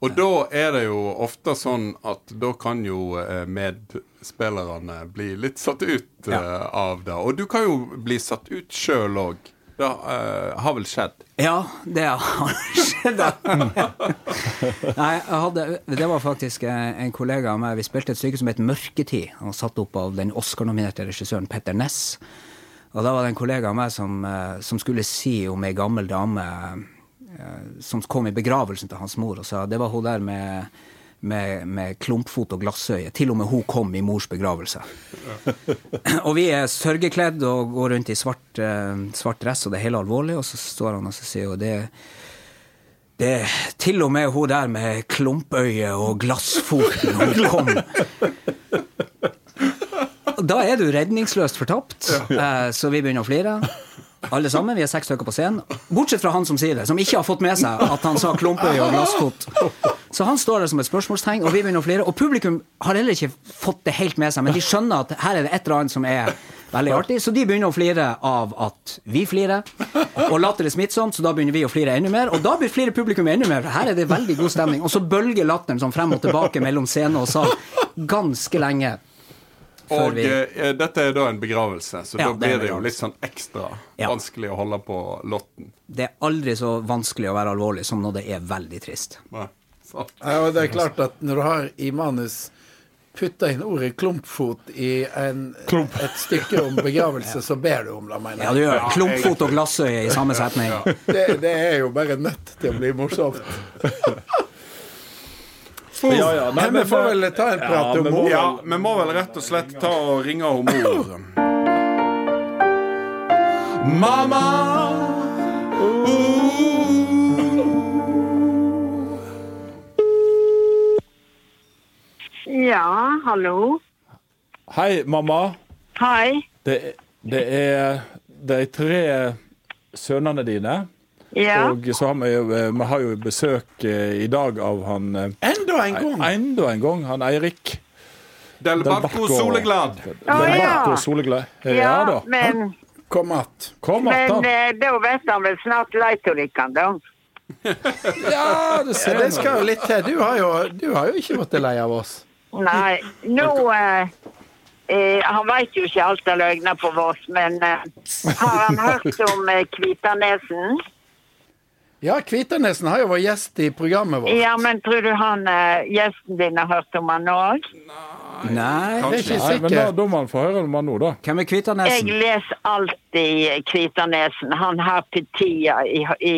Og da er det jo ofte sånn at da kan jo eh, medspillerne bli litt satt ut ja. uh, av det. Og du kan jo bli satt ut sjøl òg. Det uh, har vel skjedd? Ja, det har skjedd. Nei, hadde, det var faktisk en kollega av meg. Vi spilte et stykke som het Mørketid, og satt opp av den Oscar-nominerte regissøren Petter Ness. Og da var det en kollega av meg som, som skulle si om ei gammel dame som kom i begravelsen til hans mor, og sa det var hun der med med, med klumpfot og glassøye. Til og med hun kom i mors begravelse. og vi er sørgekledd og går rundt i svart, eh, svart dress, og det er hele alvorlig. Og så står han og så sier jo det det til og med hun der med klumpøye og glassfoten hun kom. Da er du redningsløst fortapt, eh, så vi begynner å flire. Alle sammen, Vi er seks stykker på scenen. Bortsett fra han som sier det, som ikke har fått med seg at han sa klumpøye og glassfot. Så han står der som et spørsmålstegn, og vi begynner å flire. Og publikum har heller ikke fått det helt med seg, men de skjønner at her er det et eller annet som er veldig artig, så de begynner å flire av at vi flirer. Og latter er smittsomt, så da begynner vi å flire enda mer. Og da blir flere publikum enda mer, for her er det veldig god stemning. Og så bølger latteren sånn frem og tilbake mellom scene og sal ganske lenge. Og vi eh, dette er da en begravelse, så Ja, da blir det, det jo litt sånn ekstra Ja. vanskelig å holde på lotten. Det er aldri så vanskelig å være alvorlig som når det er veldig trist. Nei. Ja, og det er klart at når du har i manus putta inn ordet klumpfot i en, et stykke om begravelse, så ber du om det, mener Ja, jeg. du gjør ja, Klumpfot og glassøye i samme setning. Det, det er jo bare nødt til å bli morsomt. Ja, ja. Nei, Men vi får vel ta en prat om henne. Ja, vi må vel rett og slett ta og ringe henne mor. Mamma! Ja, hallo. Hei, mamma. Hei. Det, det er de tre sønnene dine. Ja. Og så har vi, eh, vi har jo besøk eh, i dag av han eh, Enda en gang! Enda en gang, han Eirik. Del Barco Soleglad. Del ja. Soleglad. Ja, Ja, da. men, Kom att. Kom men att, da. da vet han vel snart leit av dere, da. Ja, det Ja, ser det skal jo litt til. Du har jo, du har jo ikke vært lei av oss. Nei, nå eh, eh, Han veit jo ikke alt av løgner på Voss, men eh, har han hørt om eh, Kvitanesen? Ja, Kvitanesen har jo vært gjest i programmet vårt. Ja, men tror du han eh, gjesten din har hørt om han òg? Nei. Det er ikke Nei, men da, sikkert. da må han få høre om han nå, da. Hvem er Jeg leser alltid Kvitanesen. Han har Petia i, i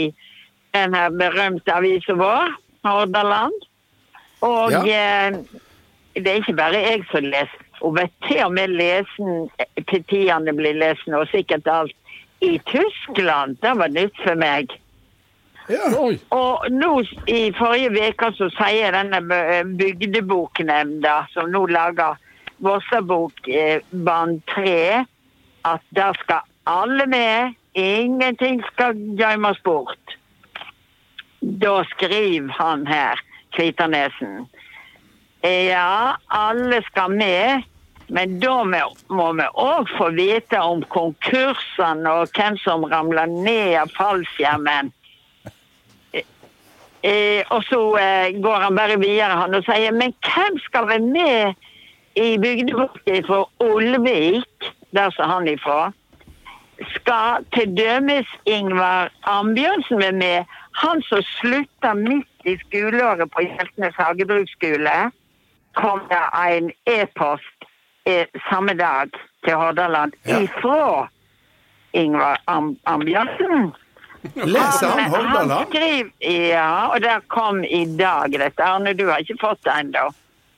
den her berømte avisa vår, Hordaland. Og Ja. eh, det er ikke bare jeg som leser. Og vet til og med lesen, Petiaene blir lest nå, sikkert alt. I Tyskland, det var nytt for meg. Ja. Og nå i forrige uke så sier denne bø- bygdeboknemnda, som nå lager Vossabok eh, band 3, at der skal alle med. Ingenting skal gjemmes bort. Da skriver han her, Kvitanesen. Ja, alle skal med, men da må- må vi òg få vite om konkursene og hvem som ramler ned av fallskjermen. Eh, og så eh, går han bare videre han og sier men hvem skal være med i bygdeboken fra Olvik, der som han ifra? Skal til dømes Ingvar Ambjørnsen være med? Han som slutta midt i skoleåret på Hjeltnes hagebruksskole, kom det en e-post eh, samme dag til Hordaland Ja. ifra Ingvar Am Ambjørnsen. Leser han Hordaland? ja, og det kom i dag, dette. Arne, du har ikke fått det ennå.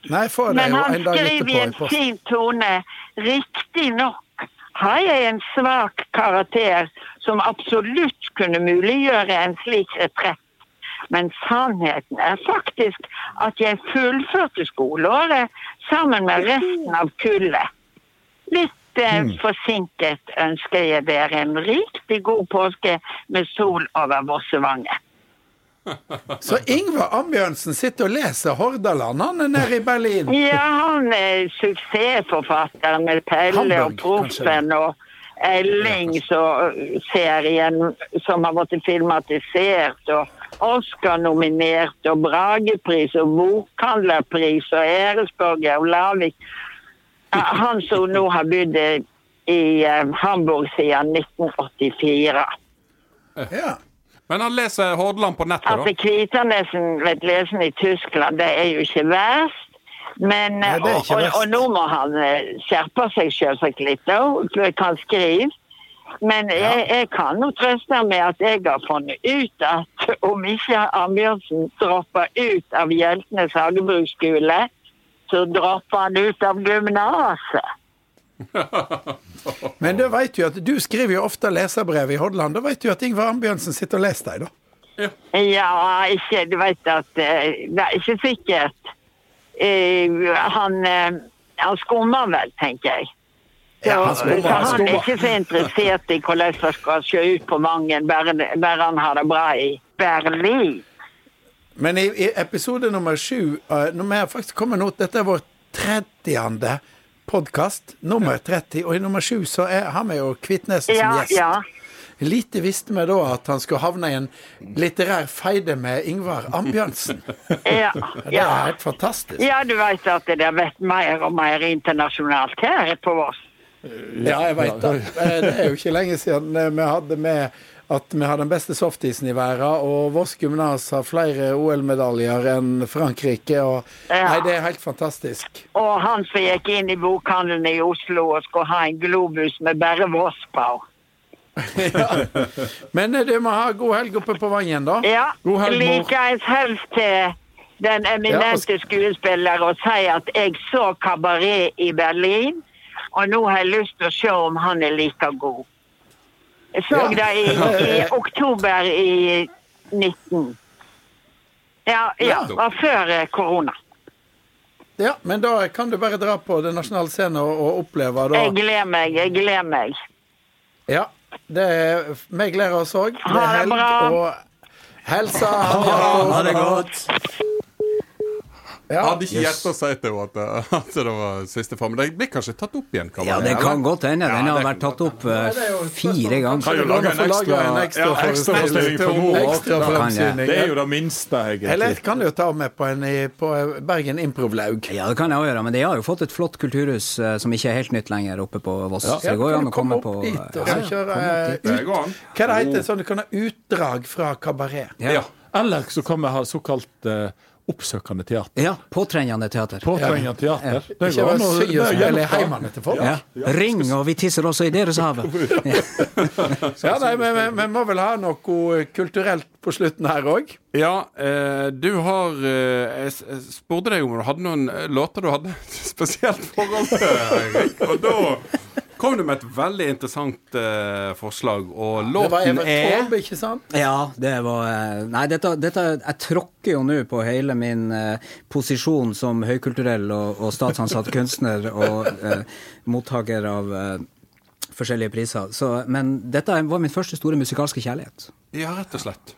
Nei, får det Men jo han en dag skrev i etterpå i en fin tone Riktignok har jeg en svak karakter som absolutt kunne muliggjøre en slik retrett. Men sannheten er faktisk at jeg fullførte skoleåret sammen med resten av kullet. Litt eh, Hmm. forsinket ønsker jeg dere en riktig god påske med sol over Vossevangen. Så Ingvar Ambjørnsen sitter og leser Hordaland. Han er nede i Berlin. Ja, han er suksessforfatter med Pelle og Hamburg, Proffen og Elling-serien som har blitt filmatisert, og Oscar-nominert, og Bragepris og Bokhandlerpris og Æresborger og Lavik. Ja, Han som nå har bodd i eh, Hamburg siden 1984. Ja. Men han leser Hordaland på nettet, At Altså, Kvitanesen vet lesen i Tyskland, det er jo ikke verst. Men, Nei, ikke og, og, og nå må han eh, skjerpe seg selvsagt litt, da, kan han skriver. Men jeg, jeg kan jo trøste med at jeg har funnet ut at om ikke Ambjørnsen dropper ut av Hjeltnes hagebruksskole, så dropper han ut av gymnaset. Men da vet du at du skriver jo ofte leserbrev i Hordaland. Da vet du at Ingvar Ambjørnsen sitter og leser deg, da. Ja, ikke Du vet at eh, Det er ikke sikkert. Eh, han, eh, han skummer vel, tenker jeg. Så, Ja, han skummer, så han han er ikke så interessert i hvordan det skal se ut på Mangen, bare, bare han har det bra i Berlin. Men i, i episode nummer sju uh, Når vi faktisk kommet nå Dette er vår 30. podkast. Nummer 30. Og i nummer sju så er, har vi jo Kvitnes som Ja, gjest. ja. Lite visste vi da at han skulle havne i en litterær feide med Ingvar Ambjørnsen. Ja, Det er helt fantastisk. ja, du vet at det har vært mer og mer internasjonalt her på Voss. Ja, jeg vet det. Eh, Det er jo ikke lenge siden eh, vi hadde med at vi har den beste softisen i verden, og vårt gymnas har flere OL-medaljer enn Frankrike. Og, Ja. Nei, det er helt fantastisk. Og han som gikk inn i bokhandelen i Oslo og skulle ha en globus med bare Voss på. Men eh, du må ha god helg oppe på Vangen, da. Ja, likeens helst til den eminente skuespiller og si at jeg så kabaret i Berlin, og nå har jeg lyst til å se om han er like god. Jeg så Ja. det i, i oktober i 19. Ja, ja, var før eh, korona. Ja, Men da kan du bare dra på Den nasjonale scenen og, og oppleve da Jeg gleder meg, jeg gleder meg. Ja. Det er, vi gleder oss òg. Det Ha er det helg, bra. og helsa. Ha det godt. Jeg hadde ikke hjertet å si til henne at, eh, at det var siste far. men det blir kanskje tatt opp igjen? Kan Ja, det kan eller? godt hende. Den Ja, har vært tatt opp eh, fire ganger. Kan jo lage en ekstra, en ekstra, ja, ekstra forestilling for mor. Det er jo det minste, Eller egentlig. kan du jo ta med på, en, i- på Bergen Improvlaug. Ja, det kan jeg også gjøre, men de har jo fått et flott kulturhus eh, som ikke er helt nytt lenger oppe på Voss. Så det går jo an å komme på dit eh, og så kjøre eh, ut. Hva er det heter sånn du kan ha utdrag fra kabaret? Ja. Eller så kan vi ha såkalt eh, oppsøkende teater. ja. Påtrengende teater. Påtrengende teater. Det går an å- heimene til folk. Ja. Ring, og vi tisser også i deres havet. Ja, nei, men vi- vi må vel ha noe kulturelt på slutten her òg? Ja, eh, du har eh, Jeg spurte deg om du hadde noen eh, låter du hadde spesielt forhold til, Eirik. Og da kom du med et veldig interessant uh, forslag, og Det var låten Evert er Taube, ikke sant? Ja, det var eh, Nei, dette, dette Jeg tråkker jo nå på hele min uh, posisjon som høykulturell og, og statsansatt kunstner og uh, mottaker av forskjellige priser. Så, men dette var min første store musikalske kjærlighet. Ja, rett og slett.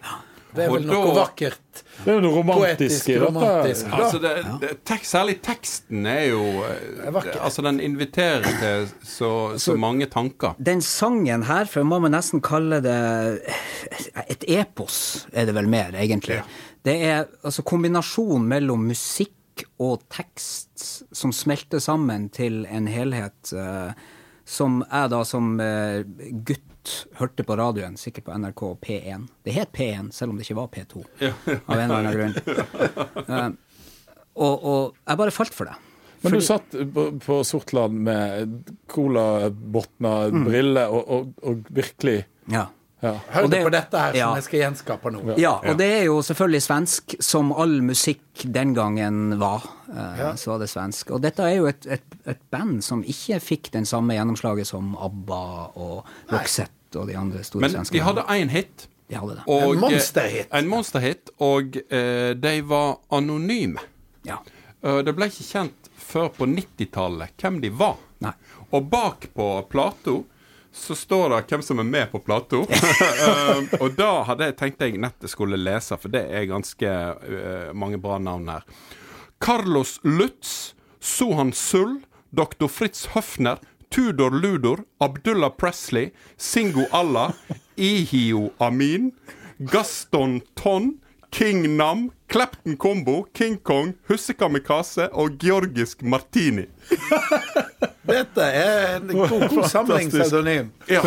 Det er vel noe da- vakkert. Det er jo Poetisk, romantiske i dette. romantisk. Altså det, det, tek, særlig teksten er jo er Altså, den inviterer til så, så mange tanker. Den sangen her, for må man nesten kalle det et epos, er det vel mer, egentlig. Det er altså kombinasjon mellom musikk og tekst som smelter sammen til en helhet eh, som jeg da som eh, gutt hørte på radioen, sikkert på NRK P1. Det het P1, selv om det ikke var P2, av en eller annen grunn. Eh, og, og jeg bare falt for det. Men du satt på, på Sortland med colabotna, briller og, og, og virkelig Ja. Ja. Hør det- på dette her ja. som jeg skal gjenskape nå. Ja, og det er jo selvfølgelig svensk, som all musikk den gangen var. Ja. Så var det svensk. Og dette er jo et, et, et band som ikke fikk den samme gjennomslaget som ABBA og Roxette og de andre store Men svenske de hadde én hit. De hadde det. Og, En monsterhit. eh, En monsterhit, og uh, de var anonyme. Ja. Uh, det ble ikke kjent før på 90-tallet hvem de var. Nei. Og bak på plata så står det hvem som er med på plata. Eh, og da hadde jeg tenkt jeg nettet skulle lese, for det er ganske uh, mange bra navn her. Carlos Lutz, Sohan Sull, Dr. Fritz Høfner, Tudor Ludor, Abdullah Presley, Singo Allah, Ihio Amin, Gaston Tonn, King Nam, Clapton Combo, King Kong, Hussekamikaze og Georgisk Martini. Dette er en god, god samling pseudonym. Ja.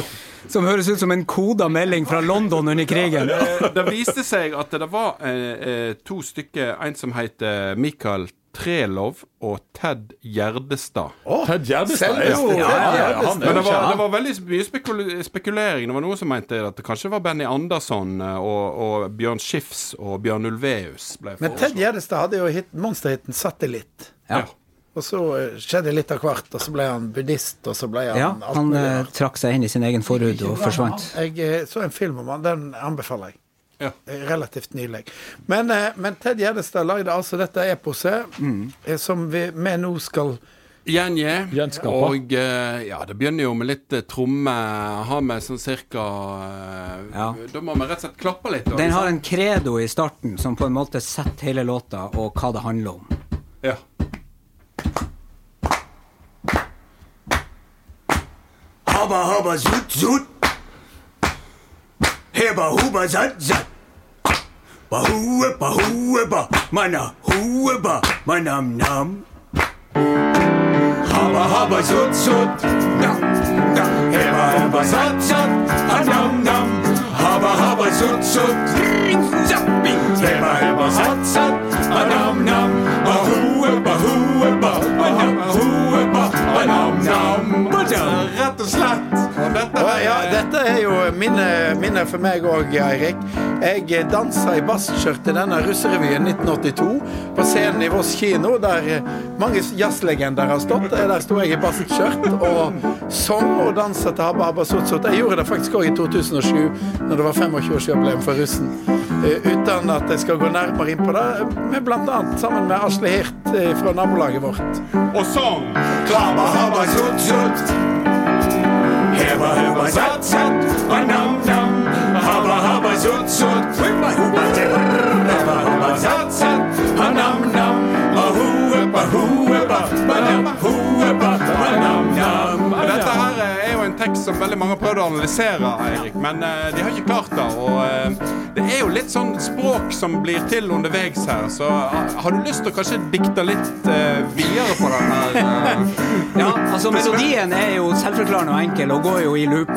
Som høres ut som en koda melding fra London under krigen. Ja, Det viste seg at det var eh, eh, to stykker, en som heter Mikael Trelov og Ted Gjerdestad. Ted Gjerdestad er jo ja, ja, Men det var, det var veldig mye spekul spekulering. Det var noen som mente at det kanskje var Benny Andersson eh, og, og Bjørn Skifs og Bjørn Ulveus ble Men Ted. Gjerdestad hadde jo hit, monsterhiten 'Satellitt'. Ja. Og så eh, skjedde litt av hvert, og så ble han buddhist, og så ble han Ja, alt han mulig eh, trakk seg inn i sin egen forhud og forsvant. Jeg så en film om han, den anbefaler jeg. Ja. Eh, Relativt nylig. Men, eh, men Ted Gjerdestad lagde altså dette eposet, mm. som vi, vi nå skal Gjengi. Og eh, ja, det begynner jo med litt eh, tromme. Har med sånn cirka eh, Ja. Da må vi rett og slett klappe litt. da, Den har en credo i starten som på en måte setter hele låta og hva det handler om. Ja. Habba habba zut zut. Heba huba zat zat. Bahue bahue ba. Mana hue ba. Manam nam. Habba habba zut zut. Na na. Heba heba zat zat. Anam nam. Habba habba zut zut. Zappi. Heba heba zat zat. Anam nam. Rett og slett. Og dette her ja, dette er jo minne, minne for meg òg, Eirik. Jeg dansa i basskjørt i denne russerevyen 1982 på scenen i Voss kino, der eh, mange jazzlegender har stått. Eh, Der sto jeg i basskjørt og sang og dansa til Habba Habba Sot Sot. Jeg gjorde det faktisk òg i 2007, når det var 25-årsjubileum for russen. Eh, Uten at jeg skal gå nærmere inn på det, med annet sammen med Asle Hirt eh, fra nabolaget vårt. Og sang! Habba habba Sotsot zut. Hebba hebba zat zat, ba nam nam. Habba habba zut zut, hüppa hüppa zebra. Hebba hebba zat zat, ba nam nam. Ba hu hebba hu hebba, ba nam hu hebba. Tekst som veldig mange har prøvd å analysere, Eirik, men eh, de har ikke klart det. Og eh, det er jo litt sånn språk som blir til underveis her, så eh, har du lyst til å kanskje dikte litt videre på den her? Ja, altså Melodien er jo selvforklarende og enkel og går jo i loop.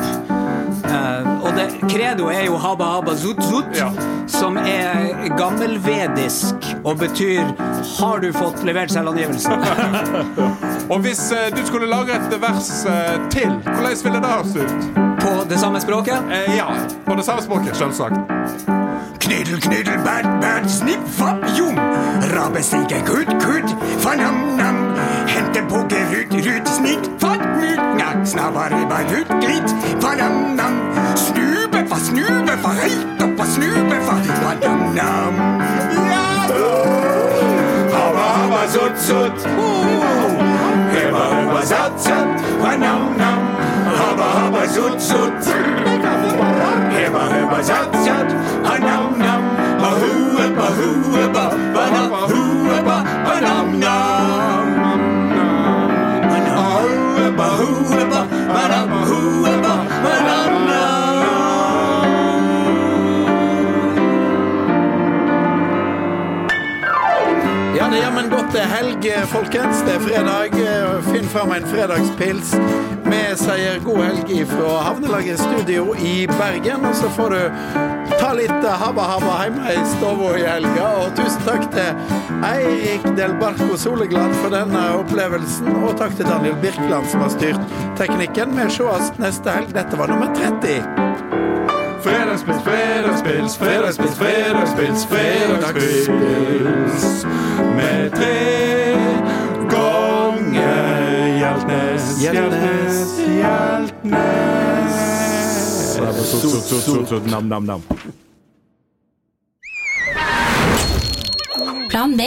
Og det, credo er jo haba haba zut zut, Ja. som er gammelvedisk og betyr 'har du fått levert selvangivelsen'? Og hvis eh, du skulle lage et vers eh, til, hvordan ville det høres ut? På det samme språket. Eh, ja, på det samme språket, selvsagt. Kniddel, kniddel, bad, bad, snipp, fapp, jom. Rabbe, stige, kutt, kutt, fanam, nam. Hente, pugge, rut, rut, snitt, fatt, mut, nak, snabbare, ribba, rut, glitt, fanam, nam. Snube, fa, snube, fa, heit, oppa, snube, fa, fanam, nam. Ja! Habba, habba, zut, zut. Heba, heba, zat, zat, fanam, nam. Habba, habba, sutt, sutt. Hebba, hebba, tjatt, tjatt. Hanam, nam. Bahu, ebba, hu, ebba. Banam, helg, folkens. Det er fredag. Finn fram en fredagspils. Vi sier god helg fra Havnelaget studio i Bergen. Og så får du ta litt habba-habba hjemme i stua i helga. Og tusen takk til Eirik Del Barco Soleglad for denne opplevelsen. Og takk til Daniel Birkeland som har styrt teknikken. Vi sees neste helg. Dette var nummer 30. Fredagspils, fredagspils, fredagspils, fredagspils, fredagspils. Med tre ganger Hjeltnes, Hjeltnes, Hjeltnes. Sot, sot, sot, sot, sot, nam, nam, nam. Plan B.